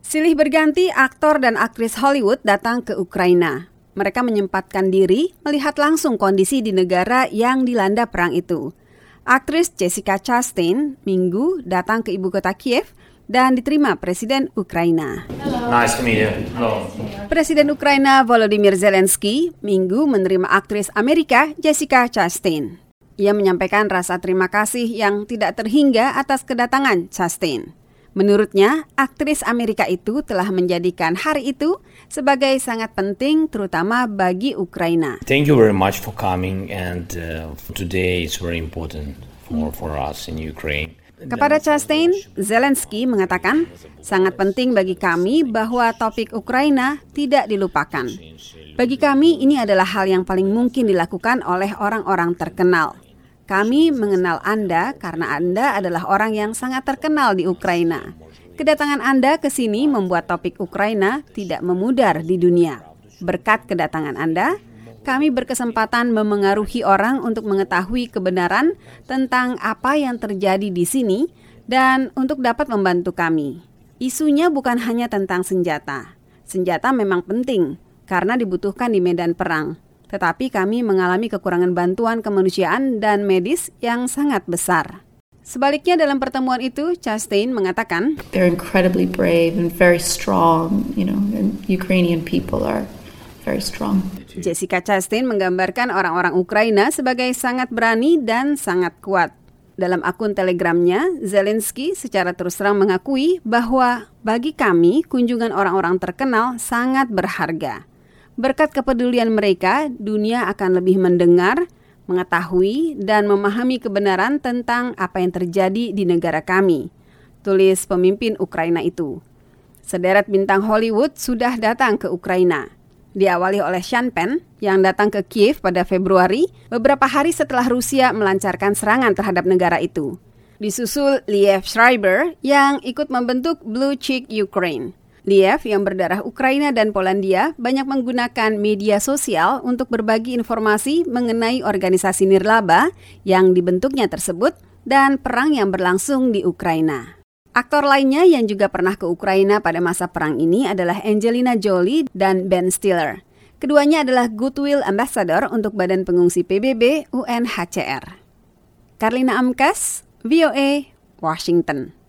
Silih berganti aktor dan aktris Hollywood datang ke Ukraina. Mereka menyempatkan diri melihat langsung kondisi di negara yang dilanda perang itu. Aktris Jessica Chastain minggu datang ke ibu kota Kiev dan diterima Presiden Ukraina. Nice to meet you. Hello. Presiden Ukraina Volodymyr Zelensky minggu menerima aktris Amerika Jessica Chastain. Ia menyampaikan rasa terima kasih yang tidak terhingga atas kedatangan Chastain. Menurutnya, aktris Amerika itu telah menjadikan hari itu sebagai sangat penting terutama bagi Ukraina. Thank you very much for coming and uh, today is very important for for us in Ukraine. Kepada Chastain, Zelensky mengatakan, sangat penting bagi kami bahwa topik Ukraina tidak dilupakan. Bagi kami, ini adalah hal yang paling mungkin dilakukan oleh orang-orang terkenal. Kami mengenal Anda karena Anda adalah orang yang sangat terkenal di Ukraina. Kedatangan Anda ke sini membuat topik Ukraina tidak memudar di dunia. Berkat kedatangan Anda, kami berkesempatan memengaruhi orang untuk mengetahui kebenaran tentang apa yang terjadi di sini dan untuk dapat membantu kami. Isunya bukan hanya tentang senjata. Senjata memang penting karena dibutuhkan di medan perang tetapi kami mengalami kekurangan bantuan kemanusiaan dan medis yang sangat besar. Sebaliknya dalam pertemuan itu, Chastain mengatakan, They're incredibly brave and very strong, you know, and Ukrainian people are very strong. Jessica Chastain menggambarkan orang-orang Ukraina sebagai sangat berani dan sangat kuat. Dalam akun telegramnya, Zelensky secara terus terang mengakui bahwa bagi kami kunjungan orang-orang terkenal sangat berharga. Berkat kepedulian mereka, dunia akan lebih mendengar, mengetahui, dan memahami kebenaran tentang apa yang terjadi di negara kami. Tulis pemimpin Ukraina itu. Sederet bintang Hollywood sudah datang ke Ukraina. Diawali oleh Sean Penn yang datang ke Kiev pada Februari, beberapa hari setelah Rusia melancarkan serangan terhadap negara itu. Disusul Liev Schreiber yang ikut membentuk Blue Cheek Ukraine. Liev yang berdarah Ukraina dan Polandia banyak menggunakan media sosial untuk berbagi informasi mengenai organisasi nirlaba yang dibentuknya tersebut dan perang yang berlangsung di Ukraina. Aktor lainnya yang juga pernah ke Ukraina pada masa perang ini adalah Angelina Jolie dan Ben Stiller. Keduanya adalah Goodwill Ambassador untuk Badan Pengungsi PBB UNHCR. Karlina Amkas, VOA, Washington.